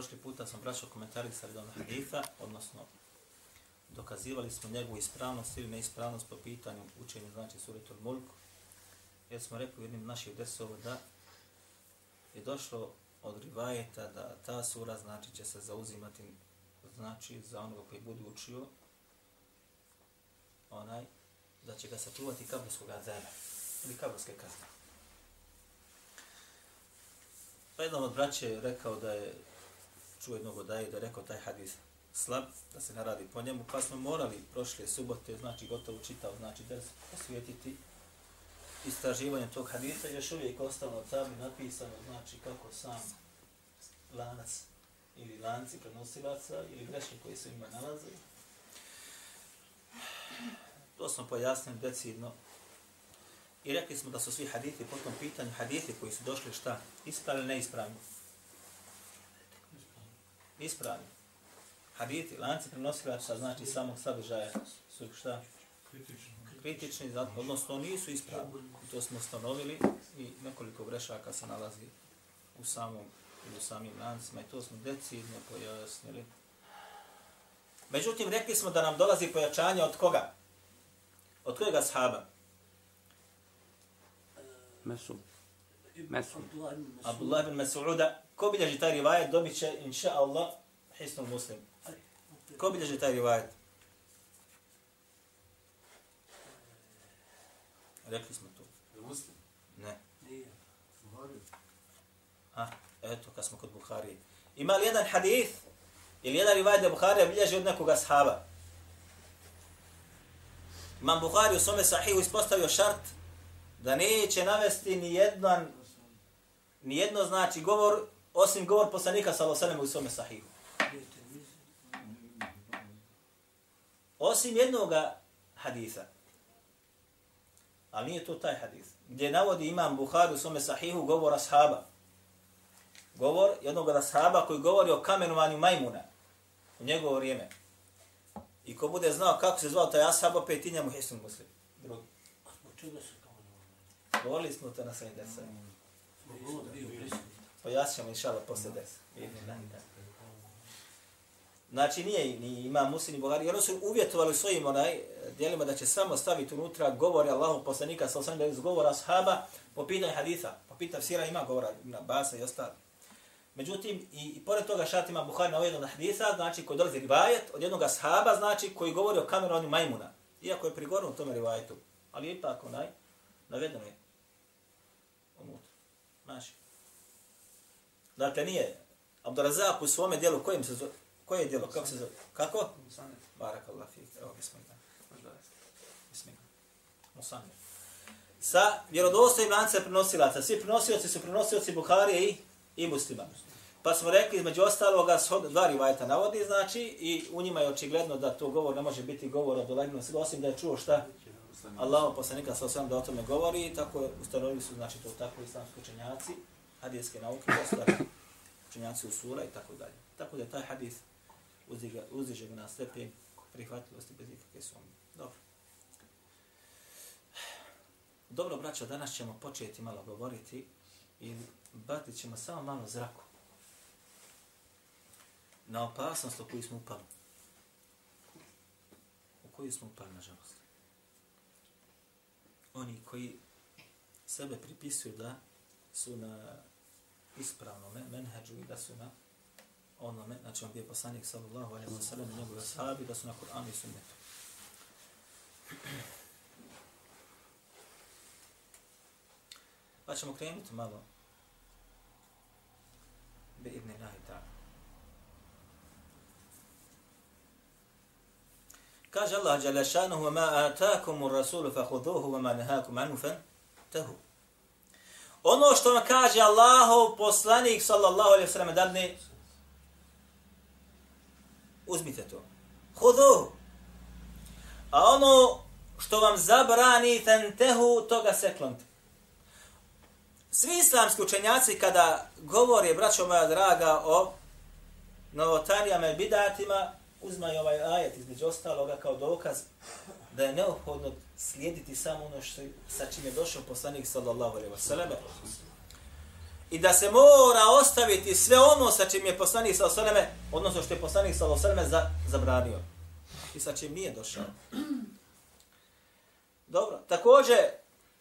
Prošli puta sam braćo komentarisali do haditha, odnosno dokazivali smo njegovu ispravnost ili neispravnost po pitanju učenja znači suratul mulk. Jer smo rekli u jednim naših desova da je došlo od rivajeta da ta sura znači će se zauzimati znači za onoga koji bude učio onaj da će ga sačuvati kaburskog azaba ili kaburske kazne. Pa jedan od braće je rekao da je čuo jednog odaje da je rekao taj hadis slab, da se naradi po njemu, pa smo morali prošle subote, znači gotovo čitao, znači da se posvijetiti istraživanje tog hadisa, još uvijek ostalo na tabli napisano, znači kako sam lanac ili lanci prenosilaca ili greške koji se ima nalaze. To smo pojasnili decidno. I rekli smo da su svi hadithi po tom pitanju, hadithi koji su došli šta? Ispravni, neispravni? Ispravni. Hadithi, lanci prenosilača, znači samog sadržaja su šta? Kritični, zato, odnosno nisu ispravni. To smo ustanovili i nekoliko grešaka se nalazi u samom ili u samim lancima i to smo decidno pojasnili. Međutim, rekli smo da nam dolazi pojačanje od koga? Od kojega sahaba? Mesu. Mesu. Abdullah ibn Mas'uda. Ko bilježi taj rivajet, dobit će, inša Allah, hisnu muslim. Ko bilježi taj rivajet? Rekli smo to. Muslim? Ne. Nije. A, eto, kad smo kod Buharije. Ima li jedan hadith ili jedan rivajet da Buharija bilježi od nekoga sahaba? Imam Buhari u svome sahihu ispostavio šart da neće navesti ni jedan ni jedno znači govor osim govor poslanika sallallahu alejhi ve sellem u svome sahihu. Osim jednog hadisa. Ali nije to taj hadis. Gdje navodi imam Buhari u svome sahihu govor ashaba. Govor jednog ashaba koji govori o kamenovanju majmuna u njegovo vrijeme. I ko bude znao kako se zvao taj ashab, opet i njemu hisnu muslim. Drugi. Govorili smo to na svojim desama. Zbog ovo bio prisutan. Pojasnit ćemo inšala posle desa. Znači nije ni ima muslim ni bogari, jer su uvjetovali svojim onaj dijelima da će samo staviti unutra govore Allahu poslanika sa osam iz govora ashaba po pitanju haditha. Po pitanju sira ima govora na Basa i ostali. Međutim, i, i pored toga šat ima Buhari na ovaj jedan haditha, znači koji dolazi rivajet od jednog ashaba, znači koji govori o kameronu majmuna. Iako je prigorno u tome rivajetu. Ali je ipak onaj, navedeno je unutra. Znači. Dakle, nije Abdurazak u svome dijelu, kojim se zove, koje je dijelo, kako se zove, kako? Barakallah fik, evo bismillah. Bismillah. Musanne. Sa vjerodostojim lance prenosilaca, svi prenosioci su prenosioci Buharije i, i muslima. Pa smo rekli, između ostaloga, dva rivajta navodi, znači, i u njima je očigledno da to govor ne može biti govor od Olajnog osim da je čuo šta? Allah poslanika sa osam da o tome govori, i tako je, ustanovili su, znači, to tako islamski učenjaci, hadijske nauke, ostali dakle, učenjaci usula i tako dalje. Tako da je taj hadis uziže, uziže ga na stepen prihvatljivosti bez ikakve sumnje. Dobro. Dobro, braćo, danas ćemo početi malo govoriti i batit ćemo samo malo zraku na opasnost u koju smo upali. U koju smo upali, nažalost. Oni koji sebe pripisuju da su na ispravnom menheđu i da su na onome, znači on bio poslanik sallallahu alaihi wa sallam i njegove sahabi, da su na Kur'anu i sunnetu. Pa ćemo krenuti malo bi ibn Allahi ta'ala. Kaže Allah jalla šanuhu wa ma atakum ar-rasul fakhuduhu wa ma nahakum anhu fantahu. Ono što vam kaže Allahov poslanik sallallahu alejhi ve dadne uzmite to. Hudu. A ono što vam zabrani tentehu, toga se klonite. Svi islamski učenjaci kada govore, braćo moja draga, o novotarijama i bidatima, uzmaju ovaj ajet između ostaloga kao dokaz da je neophodno slijediti samo ono što, sa čim je došao poslanik sallallahu alaihi wa sallam. I da se mora ostaviti sve ono sa čim je poslanik sallallahu alaihi wa sallam, odnosno što je poslanik sallallahu alaihi wa sallam za, zabranio. I sa čim nije došao. Dobro, također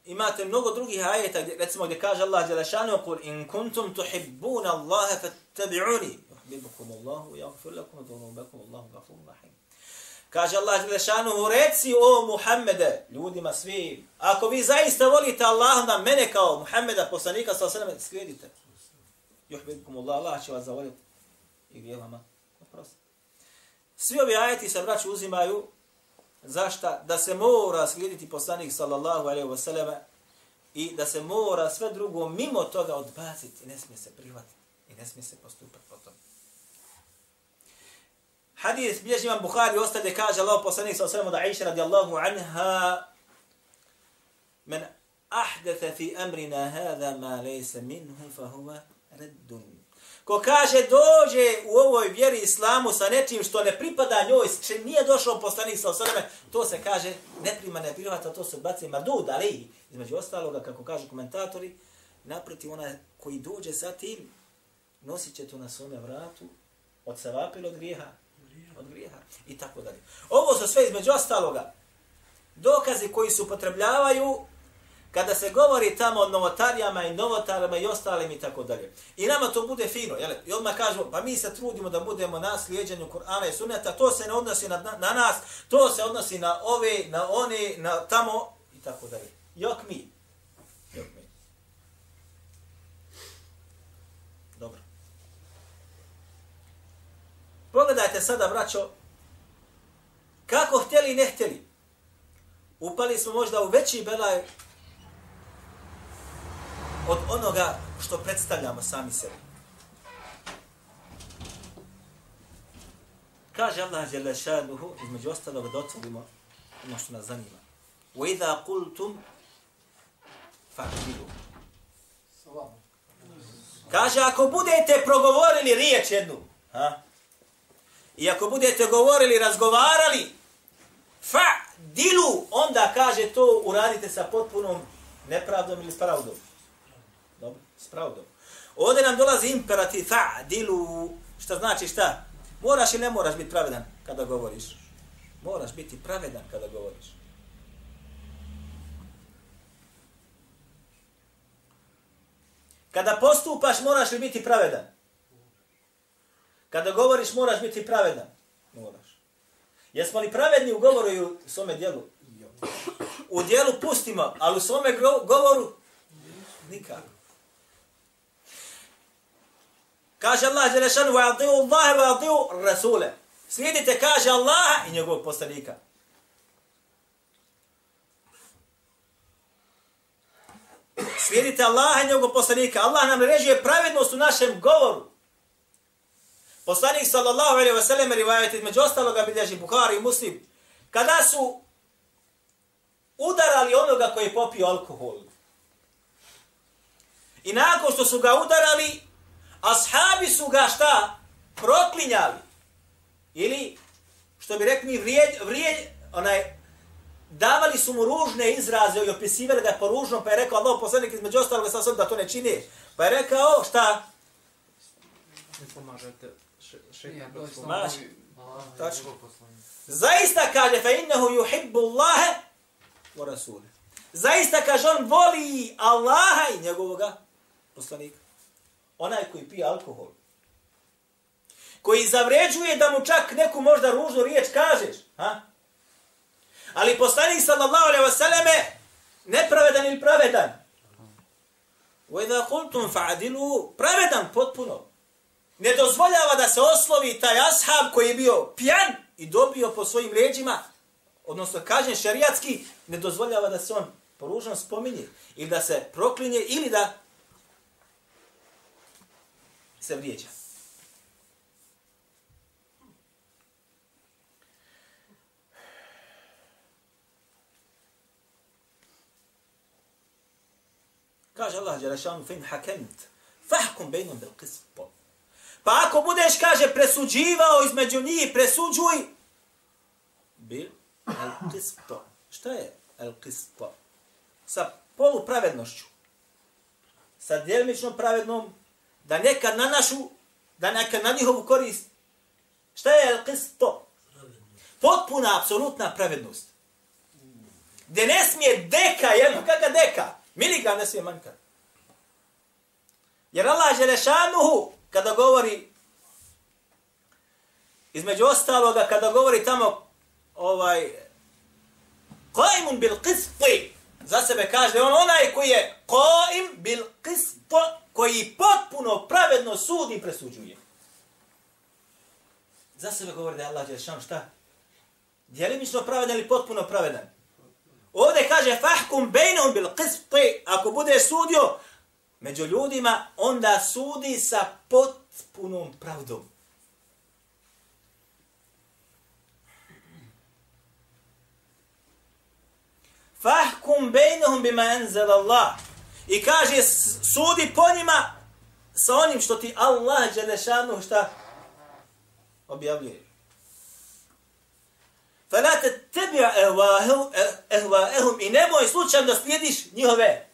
imate mnogo drugih ajeta, gdje, recimo gdje kaže Allah Đelešanu, قُلْ إِن كُنْتُمْ تُحِبُّونَ اللَّهَ فَاتَّبِعُونِ يُحْبِبُكُمُ اللَّهُ وَيَغْفِرْ لَكُمْ ذُنُوبَكُمُ اللَّهُ غَفُورٌ رَحِيمٌ Kaže Allah Đelešanuhu, reci o Muhammede, ljudima svi, ako vi zaista volite Allah na mene kao Muhammeda, poslanika, sa osrame, slijedite. Juhbibukum Allah, Allah će vas zavoliti i gdje vama oprosti. Svi ovi ajeti se, braći, uzimaju zašta? Da se mora slijediti poslanik, sallallahu alaihi wa sallam, i da se mora sve drugo mimo toga odbaciti, ne smije se prihvatiti i ne smije se postupati. Hadis bilježi imam Bukhari ostavlje, kaže Allah poslanik sa osremu da Aisha radijallahu anha men ahdatha fi amrina hada ma lejse minhu fa huwa reddun. Ko kaže dođe u ovoj vjeri islamu sa nečim što ne pripada njoj, s čim nije došao poslanik sa osreme, to se kaže ne prima, ne prihvata, to se baci mardud, ali između ostaloga, kako kažu komentatori, naproti ona koji dođe sa tim, nosit će to na svome vratu, od sevapila od grijeha, od grijeha i tako dalje. Ovo su sve između ostaloga dokazi koji se upotrebljavaju kada se govori tamo o novotarijama i novotarima i ostalim i tako dalje. I nama to bude fino, jel? I odmah kažemo, pa mi se trudimo da budemo na slijedjenju Kur'ana i Sunneta, to se ne odnosi na, na, na nas, to se odnosi na ove, na one, na tamo i tako dalje. Jok mi. Jok mi. Dobro. Pogledajte sada, braćo, kako htjeli i ne htjeli. Upali smo možda u veći belaj od onoga što predstavljamo sami sebi. Kaže Allah Jalla šanuhu, između ostalog da otvorimo ono što nas zanima. وَإِذَا قُلْتُمْ فَعْلِلُوا Kaže, ako budete progovorili riječ jednu, ha? I ako budete govorili, razgovarali, fa dilu, onda kaže to uradite sa potpunom nepravdom ili spravdom. pravdom. Dobro, s pravdom. Ovdje nam dolazi imperativ fa dilu, šta znači šta? Moraš ili ne moraš biti pravedan kada govoriš? Moraš biti pravedan kada govoriš. Kada postupaš, moraš li biti pravedan? Kada govoriš, moraš biti pravedan. Moraš. Jesmo li pravedni u govoru i u svome dijelu? U dijelu pustimo, ali u svome govoru? Nikako. Kaže Allah Đelešanu, wa ati'u Allahe wa ati'u Rasule. Slijedite, kaže Allah i njegovog poslanika. Slijedite Allah i njegovog poslanika. Allah nam režuje pravednost u našem govoru. Poslanik sallallahu alejhi ve sellem rivajet između ostaloga bilježi Buhari i Muslim kada su udarali onoga koji je popio alkohol. I nakon što su ga udarali, ashabi su ga šta? Proklinjali. Ili, što bi rekli, vrijed, vrijed, onaj, davali su mu ružne izraze i opisivali da po poružno, pa je rekao Allah poslanik između ostalog sa da to ne čini. Pa je rekao, šta? Ne pomažete šeitan Maš. Tačno. Zaista kaže fa innahu yuhibbu Allah wa rasul. Zaista kaže on voli Allaha i njegovog poslanika. Onaj koji pije alkohol. Koji zavređuje da mu čak neku možda ružnu riječ kažeš. Ha? Ali poslanik sallallahu alaihi wa sallame nepravedan ili pravedan. Wa idha qultum fa'adilu pravedan potpuno ne dozvoljava da se oslovi taj ashab koji je bio pjan i dobio po svojim leđima, odnosno kažen šariatski, ne dozvoljava da se on poružan spominje ili da se proklinje ili da se vrijeđa. Kaže Allah, Jerašanu, fin hakemt, fahkum bejnom bil kispot. Pa ako budeš, kaže, presuđivao između njih, presuđuj, bil al qispo. Šta je al qispo? Sa polupravednošću. Sa djelmičnom pravednom, da nekad na našu, da nekad na njihovu korist. Šta je al qispo? Potpuna, apsolutna pravednost. Gdje ne smije deka, jedno, kaka deka? Miligram ne smije manjkati. Jer Allah Želešanuhu, kada govori, između ostaloga, kada govori tamo, ovaj, qaimun bil qisti, za sebe kaže, on onaj koji je qaim bil qisti, koji potpuno pravedno sudi i presuđuje. Za sebe govori da je Allah Želešanuhu šta? Djelimično pravedan ili potpuno pravedan? Ovdje kaže fahkum bejnom bil qisti, ako bude sudio među ljudima, onda sudi sa potpunom pravdom. Fahkum bejnehum bima enzel Allah. I kaže, sudi po njima sa onim što ti Allah Đelešanu šta objavljuje. Fala te ahwa'ahum ehvaehum i nemoj slučajno da slijediš njihove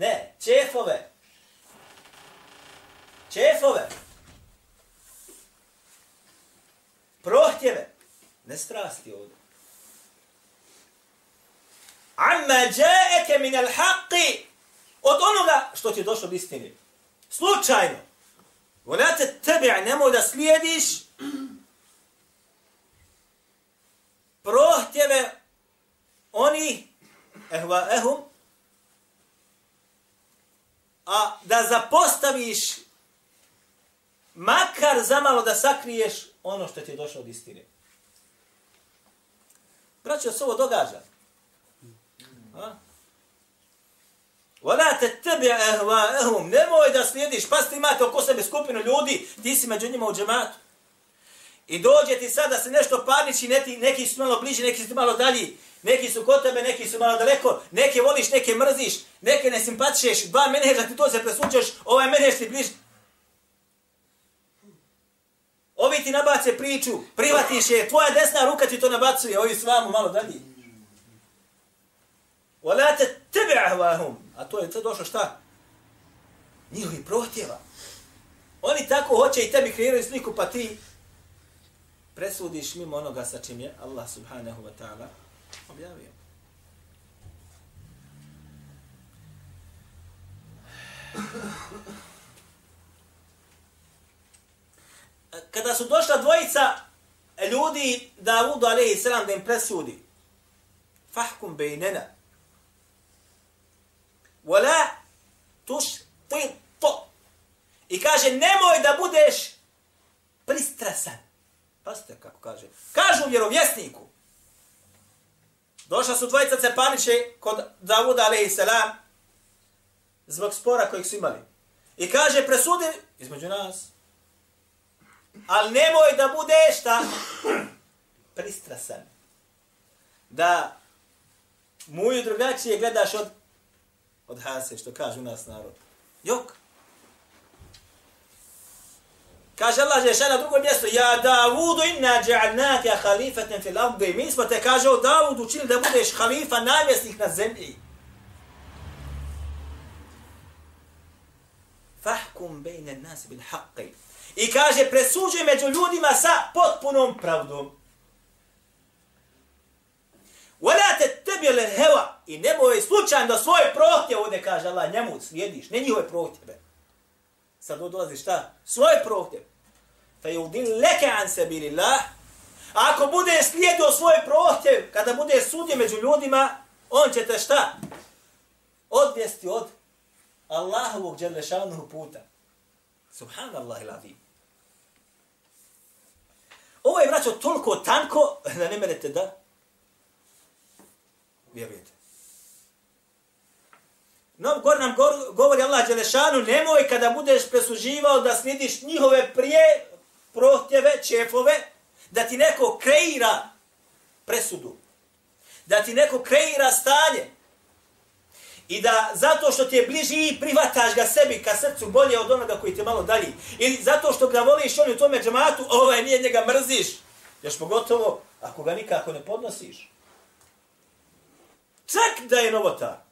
ne, čefove. Čefove. Prohtjeve. Ne strasti ovdje. Amma jaeke min al-haqqi od onoga što ti je došlo od istine. Slučajno. Wala tattabi' nemoj da slijediš prohtjeve oni ehva ehum a da zapostaviš makar zamalo da sakriješ ono što ti je došlo od istine. Braćo, se ovo događa. A? Vala te tebe ehva ehum, nemoj da slijediš, pa ste imate oko sebe skupinu ljudi, ti si među njima u džematu. I dođe ti sada se nešto parniči, neki, neki su malo bliži, neki su malo dalji, neki su kod tebe, neki su malo daleko, neke voliš, neke mrziš, neke ne simpatišeš, dva menedža ti to se presuđeš, ovaj menedž ti bliži. Ovi ti nabace priču, privatiš je, tvoja desna ruka ti to nabacuje, ovi s vamo malo dalji. Volate tebe ahvahum. A to je to došlo šta? Njihovi prohtjeva. Oni tako hoće i tebi kreiraju sliku, pa ti presudiš mimo onoga sa čim je Allah subhanahu wa ta'ala objavio. Kada su došla dvojica ljudi Davudu alaihi sallam da im presudi fahkum bejnena wala tuš to i kaže nemoj da budeš pristrasan Pazite kako kaže. Kažu vjerovjesniku. Došla su dvojica cepaniće kod Davuda alaihi salam zbog spora kojeg su imali. I kaže presudi između nas. Ali nemoj da bude šta pristrasan. Da muju drugačije gledaš od od Hase, što kaže u nas narod. Jok. Kaže Allah je na drugom mjestu, ja Davudu inna ja'alnaka khalifatan fil ardi. Mi smo te kaže o Davudu učili da budeš halifa, namjesnik na zemlji. Fahkum bejne nas bil haqqi. I kaže, presuđuj među ljudima sa potpunom pravdom. Wala tattabi al-hawa i nemoj slučajno da svoje ovdje kaže Allah njemu slijediš, ne njihove prohtjeve. Sad dolazi šta? Svoje prohtjeve fejudin leke an sabilillah. ako bude slijedio svoj prohtjev, kada bude sudje među ljudima, on će te šta? Odvesti od Allahovog dželešanog puta. Subhanallah ilavi. Ovo je, braćo, toliko tanko da ne merete da vjerujete. No, gor nam govori Allah Đelešanu, nemoj kada budeš presuživao da slijediš njihove prije prohtjeve, čefove, da ti neko kreira presudu. Da ti neko kreira stanje. I da zato što ti je bliži i privataš ga sebi ka srcu bolje od onoga koji te malo dalji. Ili zato što ga voliš on u tome džematu, ovaj nije njega mrziš. Još pogotovo ako ga nikako ne podnosiš. Čak da je novotar.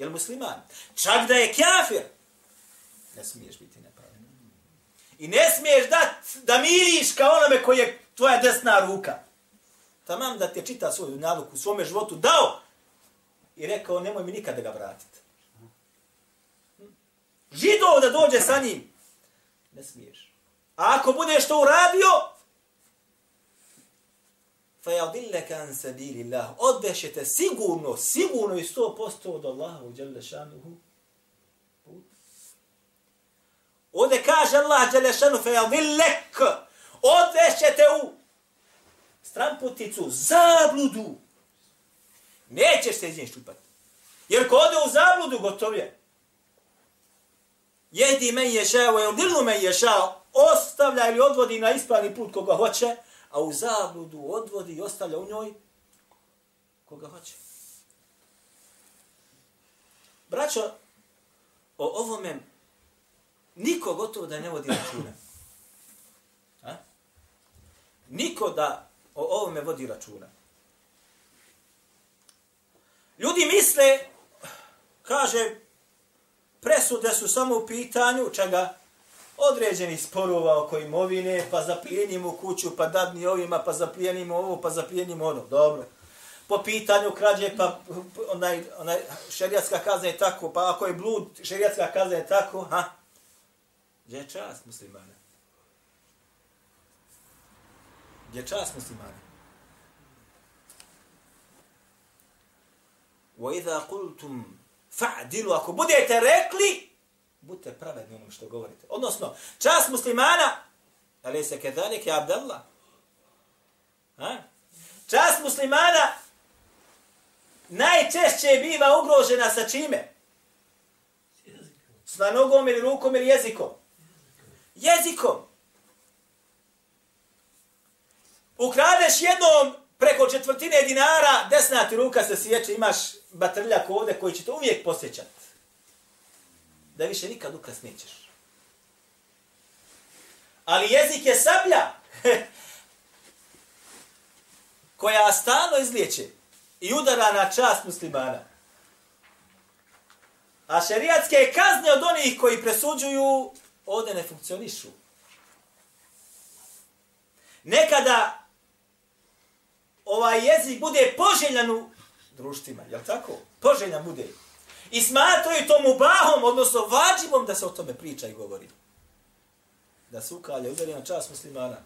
Jel musliman? Čak da je kafir. Ne smiješ biti nepravedan. I ne smiješ da, da miriš kao onome koji je tvoja desna ruka. Tamam da ti je čita svoju naluku, svome životu dao i rekao nemoj mi nikada ga vratiti. Hm? Židov da dođe sa njim. Ne smiješ. A ako budeš to uradio, فَيَضِلَّكَ عَنْ سَبِيلِ اللَّهُ Odvešete sigurno, sigurno i 100% od Allaha u Đelle šanuhu. Ovdje kaže Allah Đelle šanuhu فَيَضِلَّكَ Odvešete u stramputicu, zabludu. Nećeš se iz nje ščupati. Jer ko ode u zabludu, gotov je. Jedi men je šao, jer dilnu men je šao, ostavlja ili odvodi na ispravni put koga hoće, a u zabludu odvodi i ostavlja u njoj koga hoće. Braćo, o ovome niko gotovo da ne vodi računa. A? Niko da o ovome vodi računa. Ljudi misle, kaže, presude su samo u pitanju čega određeni sporova oko imovine, pa zaplijenimo kuću, pa dadni ovima, pa zaplijenimo ovo, pa zaplijenimo ono. Dobro. Po pitanju krađe, pa onaj, onaj šerijatska kazna je tako, pa ako je blud, šerijatska kazna je tako, ha? Gdje je čast muslimana? Gdje je čast muslimana? وَإِذَا قُلْتُمْ فَعْدِلُوا Ako budete rekli, budite pravedni onom što govorite. Odnosno, čast muslimana, ali se kedalik je Abdallah. Ha? Čast muslimana najčešće biva ugrožena sa čime? S nogom ili rukom ili jezikom. Jezikom. Ukradeš jednom preko četvrtine dinara, desna ti ruka se sjeće, imaš batrljak ovde koji će te uvijek posjećati. Da više nikad ukras nećeš. Ali jezik je sablja koja stalno izliječe i udara na čast muslimana. A šerijatske kazne od onih koji presuđuju ovde ne funkcionišu. Nekada ovaj jezik bude poželjan u društvima, jel tako? Poželjan bude. I smatraju to mubahom, odnosno vađivom da se o tome priča i govori. Da se ukalje, udari na čas muslimana.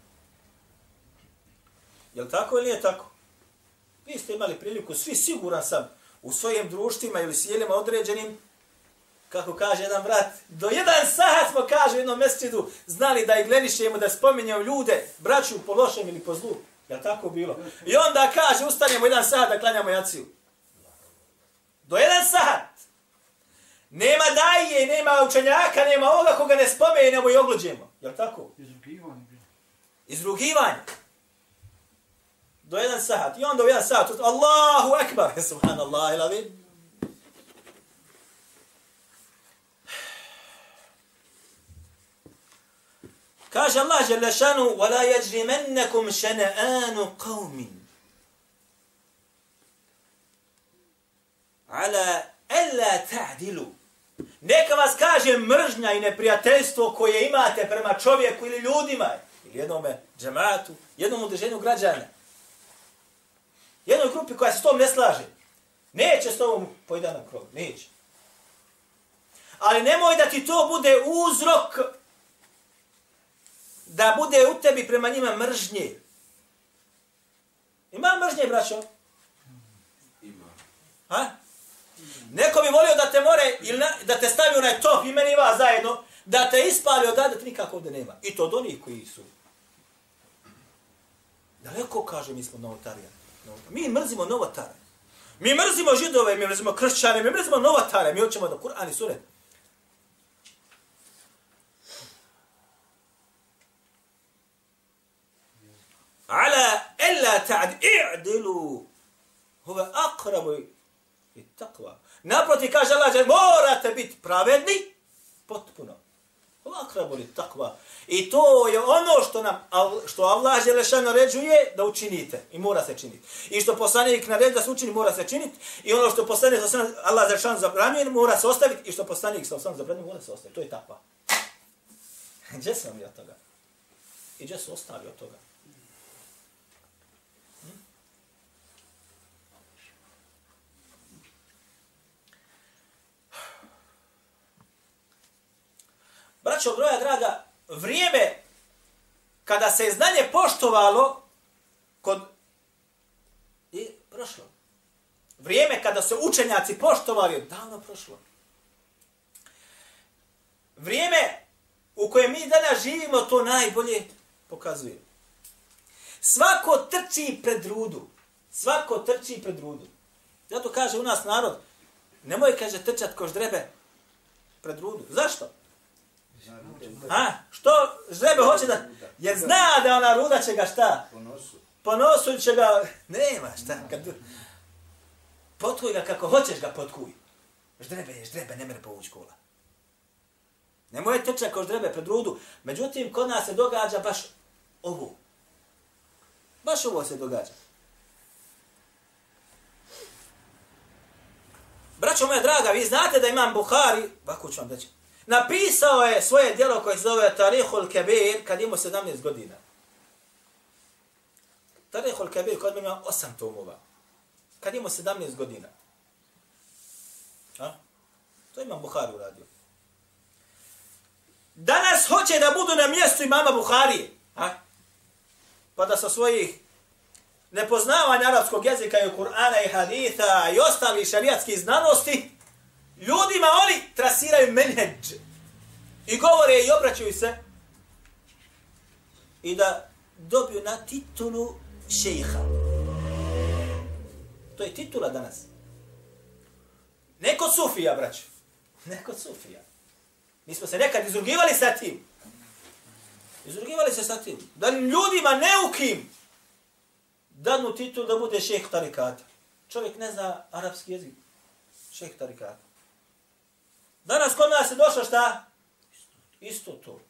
Jel tako ili nije tako? Vi ste imali priliku, svi siguran sam, u svojim društvima ili sjelima određenim, kako kaže jedan brat, do jedan sahat smo, kaže u jednom mjesečidu, znali da i gledišemo, da spominjamo ljude, braću po lošem ili po zlu. Ja tako bilo? I onda kaže, ustanemo jedan sahat da klanjamo jaciju. Do jedan sahat. Nema daje, nema učenjaka, nema ovoga koga ne spomenemo i ogluđemo. Jel tako? Izrugivanje. Izrugivanje. Do jedan sahat. I onda u jedan sahat, Allahu akbar, subhanallah, ila vi. Kaže Allah jalla šanu, وَلَا يَجْرِمَنَّكُمْ شَنَآنُ قَوْمٍ عَلَى أَلَّا تَعْدِلُوا Neka vas kaže mržnja i neprijateljstvo koje imate prema čovjeku ili ljudima, ili jednome džematu, jednom udrženju građana, jednoj grupi koja se s tom ne slaže, neće s tobom pojda na krov, neće. Ali nemoj da ti to bude uzrok da bude u tebi prema njima mržnje. Ima mržnje, braćo? Ima. Ha? Neko bi volio da te more ili na, da te stavi onaj top i meni vas zajedno, da te ispali od da nikako ovdje nema. I to od onih koji su. Daleko kaže mi smo novotarija. Mi mrzimo novotare. Mi mrzimo židove, mi mrzimo kršćane, mi mrzimo novotare. Mi hoćemo da Kur'an i sure. Ala ella ta'd i'dilu. Hove akrabu takva. Naproti kaže Allah, že morate biti pravedni, potpuno. Akrabu li takva. I to je ono što nam, što Allah Želešan naređuje da učinite. I mora se činiti. I što poslanik naređuje da se učini, mora se činiti. I ono što poslanik sa Allah Želešan zabranjuje, mora se ostaviti. I što poslanik sa osam zabranjuje, mora se ostaviti. To je takva. Gdje sam ja toga? I gdje su ostali od toga? Braćo, broja draga, vrijeme kada se znanje poštovalo kod... I prošlo. Vrijeme kada se učenjaci poštovali, je davno prošlo. Vrijeme u kojem mi danas živimo, to najbolje pokazuje. Svako trči pred rudu. Svako trči pred rudu. Zato kaže u nas narod, nemoj, kaže, trčat kož drebe pred rudu. Zašto? A, što žrebe hoće da... Jer zna da ona ruda će ga šta? Po nosu. Po nosu će ga... Nema šta. Kad... Potkuj ga kako hoćeš ga potkuj. Ždrebe je ždrebe, ne mere povući kola. Nemoj trčati ko ždrebe pred rudu. Međutim, kod nas se događa baš ovo. Baš ovo se događa. Braćo moja draga, vi znate da imam Buhari, ovako ću vam reći, napisao je svoje djelo koje se zove Tarihul Kebir kad imao 17 godina. Tarihul Kebir kod ima 8 tomova. Kad imao 17 godina. A? To imam Buhari uradio. Danas hoće da budu na mjestu imama Buharije. A? Pa da sa svojih nepoznavanja arapskog jezika i Kur'ana i haditha i ostalih šarijatskih znanosti, ljudima oni trasiraju menheđ. I govore i obraćaju se. I da dobiju na titulu šejha. To je titula danas. Neko sufija, braću. Neko sufija. Mi smo se nekad izrugivali sa tim. Izrugivali se sa tim. Da ljudima neukim danu titul da bude šejh tarikata. Čovjek ne zna arapski jezik. Šejh tarikata. Danas kod nas je došlo šta? Isto to.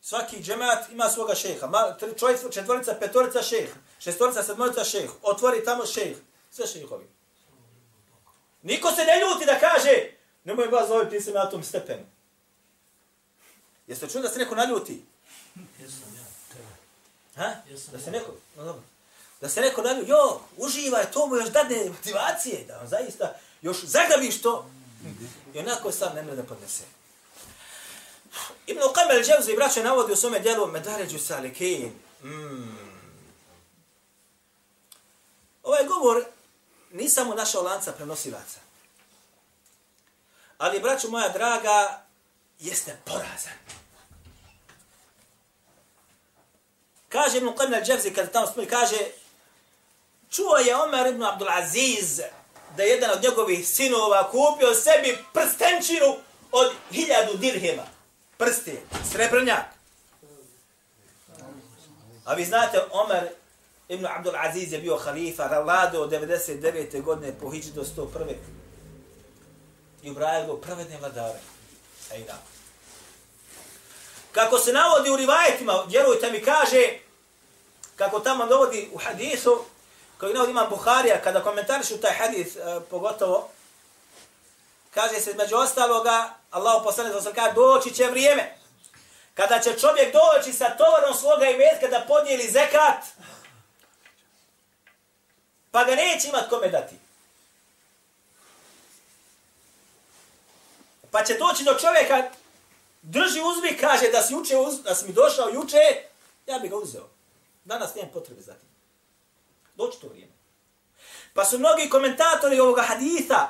Svaki džemat ima svoga šeha. Ma, tri, čovjek, četvorica, petorica šeh. Šestorica, sedmorica šeh. Otvori tamo šeh. Sve šehovi. Niko se ne ljuti da kaže nemoj vas zoviti, ti si na tom stepenu. Jeste čuli da se neko naljuti? Jesam ja. Ha? Jesam Da se neko, no dobro. Da se neko naljuti, jo, uživaj, to mu još dadne motivacije, da on zaista još zagabiš to. I onako sam ne mre da podnese. Ibn Qam al-Jawzi braćo navodi u svome djelu Medaređu Salikin. Mm. Ovaj govor nisam mu našao lanca prenosilaca. Ali, braćo moja draga, jeste porazan. Kaže Ibn Qam al-Jawzi kada tamo spomeni, kaže čuo je Omer ibn Abdul Aziz da je jedan od njegovih sinova kupio sebi prstenčinu od hiljadu dirhima. Prsti, srebrnjak. A vi znate, Omer ibn Abdul Aziz je bio halifa, vladao od 99. godine po hiđi do 101. I ubrajao go pravedne vladare. Ej. Kako se navodi u rivajetima, vjerujte mi, kaže, kako tamo dovodi u hadisu, Kao i navod imam Buharija, kada komentarišu taj hadis, e, pogotovo, kaže se među ostaloga, Allah poslane za kaže, doći će vrijeme, kada će čovjek doći sa tovarom svoga imetka da podijeli zekat, pa ga neće imat kome dati. Pa će doći do čovjeka, drži uzmi, kaže da si, juče, uz, da si mi došao juče, ja bi ga uzeo. Danas nemam potrebe za tim. Doći to vrijeme. Pa su mnogi komentatori ovoga haditha,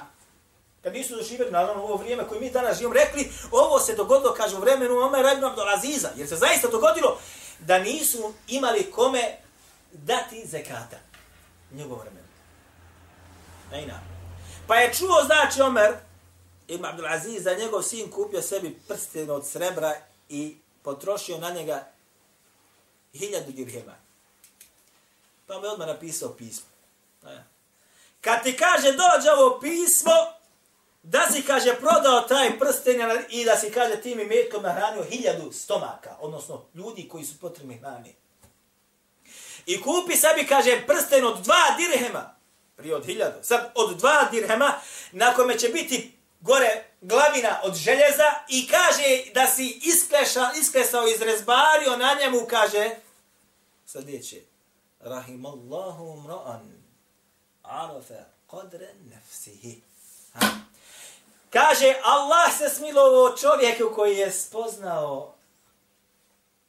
kad nisu doživjeli, naravno, ovo vrijeme koje mi danas živimo, rekli, ovo se dogodilo, kaže, u vremenu Omer ibn Abdulaziza, jer se zaista dogodilo da nisu imali kome dati zekata. njegovo vremenu. Najna. Pa je čuo, znači, Omer ibn Abdulaziza, njegov sin kupio sebi prsten od srebra i potrošio na njega hiljadu dirhema. Pa mu je odmah napisao pismo. A, kad ti kaže dođe ovo pismo, da si, kaže, prodao taj prsten i da si, kaže, tim imetkom nahranio hiljadu stomaka, odnosno ljudi koji su potrebni hrani. I kupi sebi, kaže, prsten od dva dirhema, prije od hiljadu, sad od dva dirhema, na kome će biti gore glavina od željeza i kaže da si iskleša, isklesao, izrezbario na njemu, kaže, sljedeće, Rahimallahu mra'an, arafa qadra nafsihi. Ha? Kaže, Allah se smilovo čovjeku koji je spoznao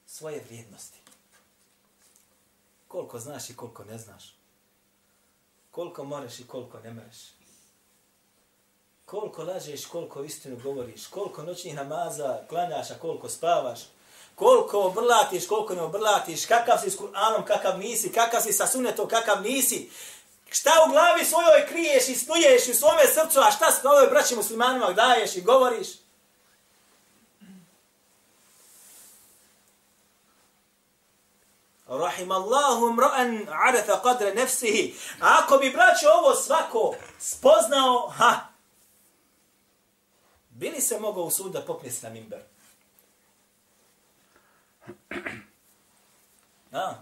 svoje vrijednosti. Koliko znaš i koliko ne znaš. Koliko moreš i koliko ne moreš. Koliko lažeš, koliko istinu govoriš. Koliko noćnih namaza klanjaš, a koliko spavaš. Koliko obrlatiš, koliko ne obrlatiš. Kakav si s Kur'anom, kakav nisi. Kakav si sa sunetom, kakav nisi. Šta u glavi svojoj kriješ i snuješ u svome srcu, a šta s ovoj braći muslimanima daješ i govoriš? Rahim Allahu mra'an arafa qadra nafsihi. Ako bi braćo ovo svako spoznao, ha. Bili se mogao u sud da popne na minber. A,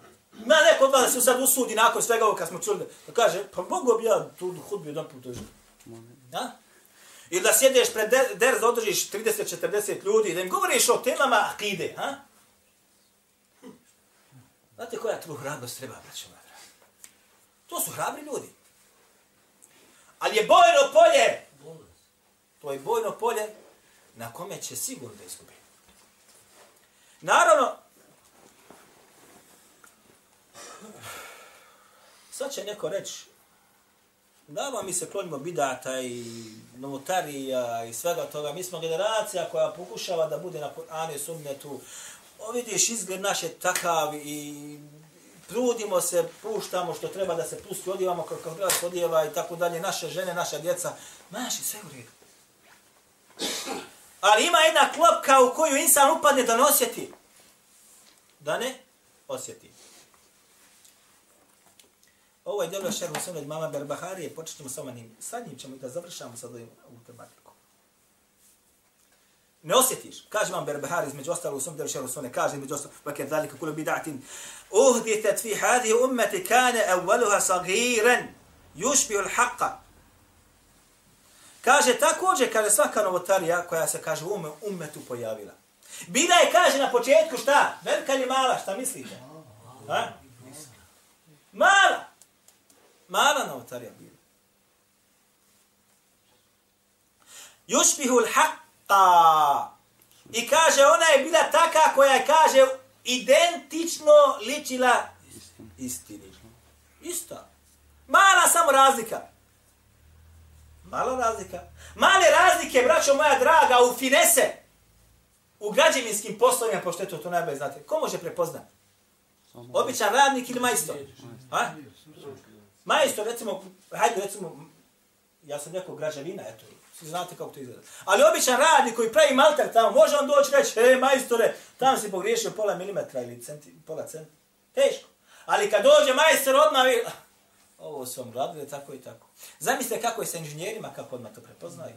Ima neko od vas da se sad usudi nakon svega ovo kad smo čuli da kaže, pa mogu bi ja tu hudbu jedan put dođu. Ja? Ili da sjedeš pred derz, da održiš 30-40 ljudi, da im govoriš o temama akide, ha? Znate koja tu hrabrost treba, braćo moja To su hrabri ljudi. Ali je bojno polje. To je bojno polje na kome će sigurno da izgubi. Naravno, Sad će neko reći, da mi se klonimo bidata i novotarija i svega toga. Mi smo generacija koja pokušava da bude na Kur'anu i sunnetu. O, vidiš, izgled naš je takav i trudimo se, puštamo što treba da se pusti, odjevamo kako treba se odjeva i tako dalje. Naše žene, naša djeca. Maši, sve u redu. Ali ima jedna klopka u koju insan upadne da ne osjeti. Da ne osjeti. Ovo je djelo šerhu sunne mama Berbaharije, počet sa samo njim. Sad njim ćemo i da završamo sad ovim, ovu tematiku. Ne osjetiš, kaže vam Berbahari između ostalo u svom delu šerhu sunne, kaže između ostalo, vak je dalika kulu bidatin, uhditet fi hadi ummeti kane evveluha sagiren, yušbiju l'haqqa. Kaže također, kaže svaka novotarija koja se kaže u ummetu pojavila. Bila je, kaže na početku šta? Velika ili mala, šta mislite? Ha? Mala. Mala novotarija bila. Jušpihu l'haqqa. I kaže, ona je bila taka koja je, kaže, identično ličila istini. Ista. Mala samo razlika. Mala razlika. Male razlike, braćo moja draga, u finese, u građevinskim poslovima, pošto je to, to najbolje znate. Ko može prepoznati? Običan radnik ili majstor? Ha? Majstor, recimo, hajde recimo, ja sam neko građevina, eto, svi znate kako to izgleda. Ali običan radnik koji pravi malter tamo, može on doći reći, e, majstore, tamo si pogriješio pola milimetra ili centi, pola centi. Teško. Ali kad dođe majstor odmah, ovo su vam radili, tako i tako. Zamislite kako je sa inženjerima, kako odmah to prepoznaju.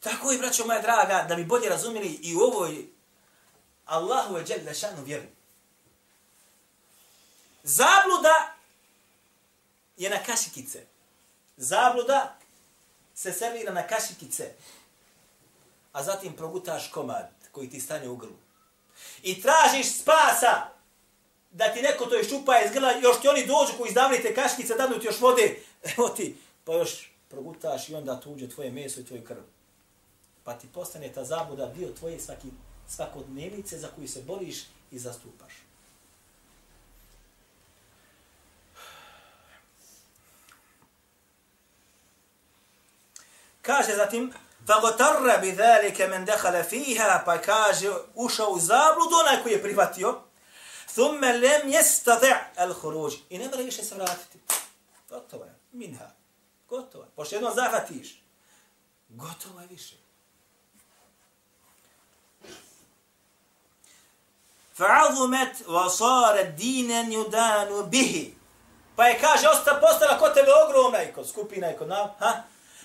Tako i, braćo moja draga, da bi bolje razumjeli i u ovoj Allahu je džel lešanu vjeru. Zabluda je na kašikice. Zabluda se servira na kašikice. A zatim progutaš komad koji ti stane u grlu. I tražiš spasa da ti neko to iščupa iz grla, još ti oni dođu koji izdavljaju te kaškice, dadnu ti još vode, evo ti, pa još progutaš i onda tu uđe tvoje meso i tvoj krv. Pa ti postane ta zabuda dio tvoje svaki, svakodnevice za koju se boriš i zastupaš. Kaže zatim, فَغَتَرَّ بِذَلِكَ مَنْ men فِيهَا pa kaže, ušao u zabludu onaj koji je prihvatio, thumme lem jestati' al khuruj. I ne mora više se vratiti. Gotovo je. Minha. Gotovo je. Pošto jedno zahvatiš. Gotovo je više. Fa'azumet wa sara dinen yudanu bihi. Pa je, kaže, osta postala kod tebe ogromna i kod skupina i kod nam. Ha?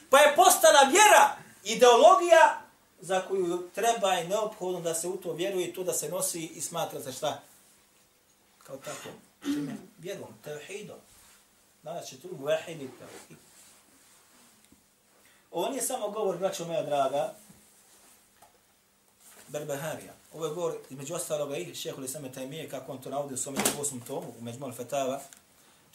Pa je postala vjera, ideologija za koju treba i neophodno da se u to vjeruje i to da se nosi i smatra se šta? Kao tako. Čime? Vjerom, tevhidom. Danas će tu muvahidi tevhid. Ovo nije samo govor, braćo moja draga, Berbeharija. Ovo je govor, između ostaloga, i šehu Lisame tajmije, kako on to navodi u svom 8. tomu, u Međmol Fetava,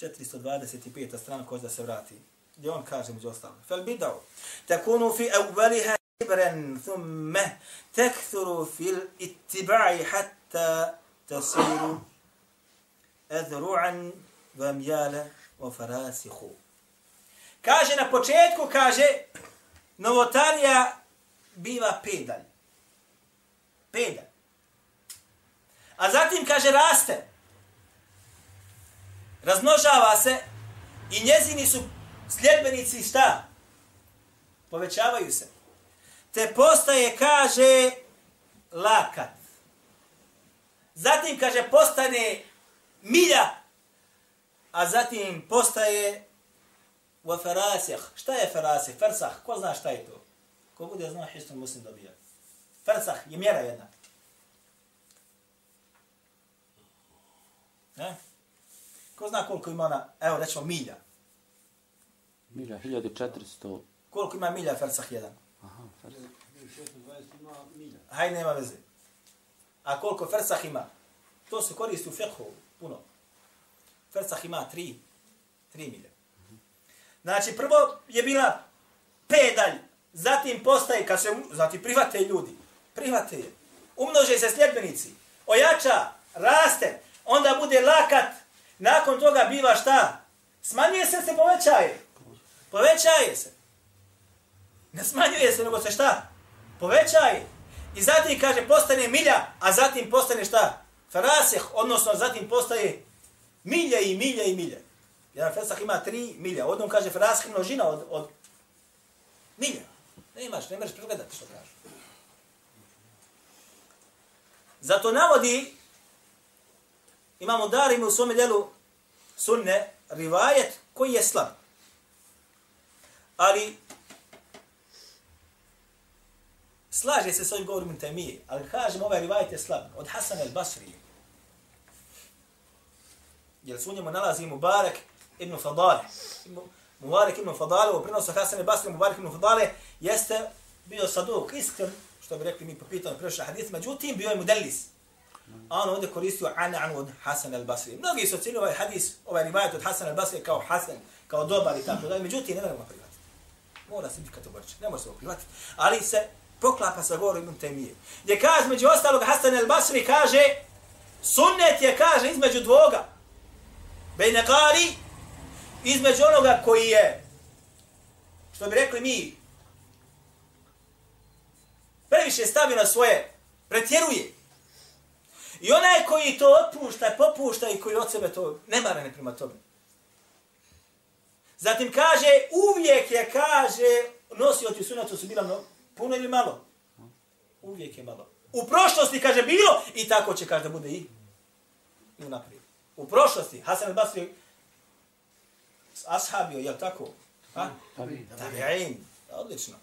425. strana, koja da se vrati. Gdje on kaže, među ostalog, fel bidao, takunu fi evveliha ibren, thumme, tekthuru fil ittiba'i hatta tasiru edru'an vamjala wa farasihu. Kaže na početku, kaže, novotarija biva pedalj. Pedalj. A zatim, kaže, raste. Razmnožava se i njezini su sljedbenici šta? Povećavaju se. Te postaje, kaže, lakat. Zatim, kaže, postane milja, a zatim postaje wa farasih. Šta je farasih? Fersah. Ko zna šta je to? Ko bude zna, histom muslim dobija. Fersah je mjera jedna. Ne? Ko zna koliko ima ona, evo rećemo milja. Milja, 1400. Koliko ima milja fersah jedan? Aha, fars. Hajde, nema veze. A koliko fersah ima? To se koristi u fiqhu, puno. Fersah ima tri, tri milje. Znači, prvo je bila pedalj, zatim postaje, kad se, zatim prihvate ljudi, prihvate je, umnože se sljedbenici, ojača, raste, onda bude lakat, nakon toga biva šta? Smanjuje se, se povećaje. Povećaje se. Ne smanjuje se, nego se šta? Povećaje. I zatim, kaže, postane milja, a zatim postane šta? Farasih, odnosno zatim postaje milje i milje i milje. Jedan fesah ima tri milja. Odnom kaže farasih množina od, od milja. Ne imaš, ne možeš pregledati što kaže. Zato navodi, imamo dar u svome delu sunne, rivajet koji je slab. Ali slaže se s ovim govorom temije, ali kažem ovaj rivajet je slab. Od Hasan el-Basri. Jer su u njemu nalazi Mubarak ibn Fadale. Mubarak ibn Fadale, u prenosu Hasan Basri Mubarak ibn Fadale, jeste bio saduk, iskren, što bi rekli mi po pitanju prešla hadith, međutim bio je mudelis. A on ovdje koristio an od Hasan al-Basri. Mnogi su ocjenili ovaj hadis, ovaj rivajet od Hasan al-Basri kao Hasan, kao dobar i tako dalje. Međutim, ne možemo prihvatiti. Mora se biti kategoričan, ne može se prihvatiti. Ali se poklapa sa govorom Ibn Temije. Gdje kaže, među ostalog, Hasan al-Basri kaže, sunnet je, kaže, između dvoga. Bejne kari, između onoga koji je, što bi rekli mi, previše stavio na svoje, pretjeruje. I onaj koji to otpušta, popušta i koji od sebe to ne mara ne prima tome. Zatim kaže, uvijek je, kaže, nosioci sunatu su bila mnogo, puno ili malo? Uvijek je malo. U prošlosti, kaže, bilo i tako će, kaže, da bude i, i naprijed. U prošlosti, Hasan al-Basri, ashabio, jel tako? Ha? Tabi'in. Odlično.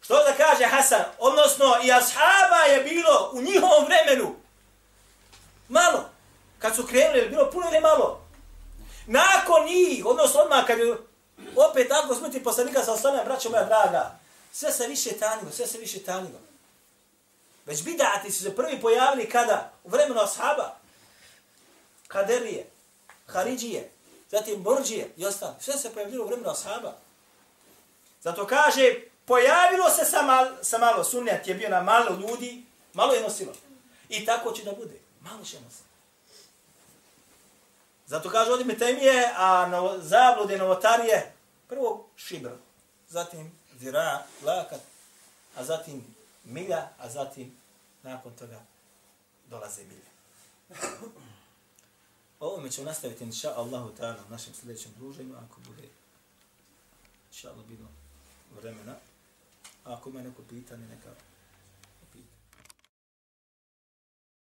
Što da kaže Hasan? Odnosno, i ashaba je bilo u njihovom vremenu malo. Kad su krenuli, je bilo puno ili malo? Nakon njih, odnosno odmah kad je opet tako smrti poslanika sa ostanem, braćo moja draga, sve se više tanilo, sve se više tanilo. Već bidati su se prvi pojavili kada? U vremenu ashaba. Kaderije, Haridžije, zatim Borđije i ostalo. Sve se pojavilo u vremenu ashaba. Zato kaže, pojavilo se sa, mal, sa malo, sunnet je bio na malo ljudi, malo je nosilo. I tako će da bude. Malo će nositi. Zato kaže ovdje Metemije, a novo, zablude novotarije, prvo šibr, zatim zira, lakat, a zatim milja, a zatim nakon toga dolaze milje. Pa o ovome ćemo nastaviti, inša Allahu ta'ala, u našem sljedećem druženju, ako bude, inša Allah, bilo vremena. A ako ima neko pitanje, neka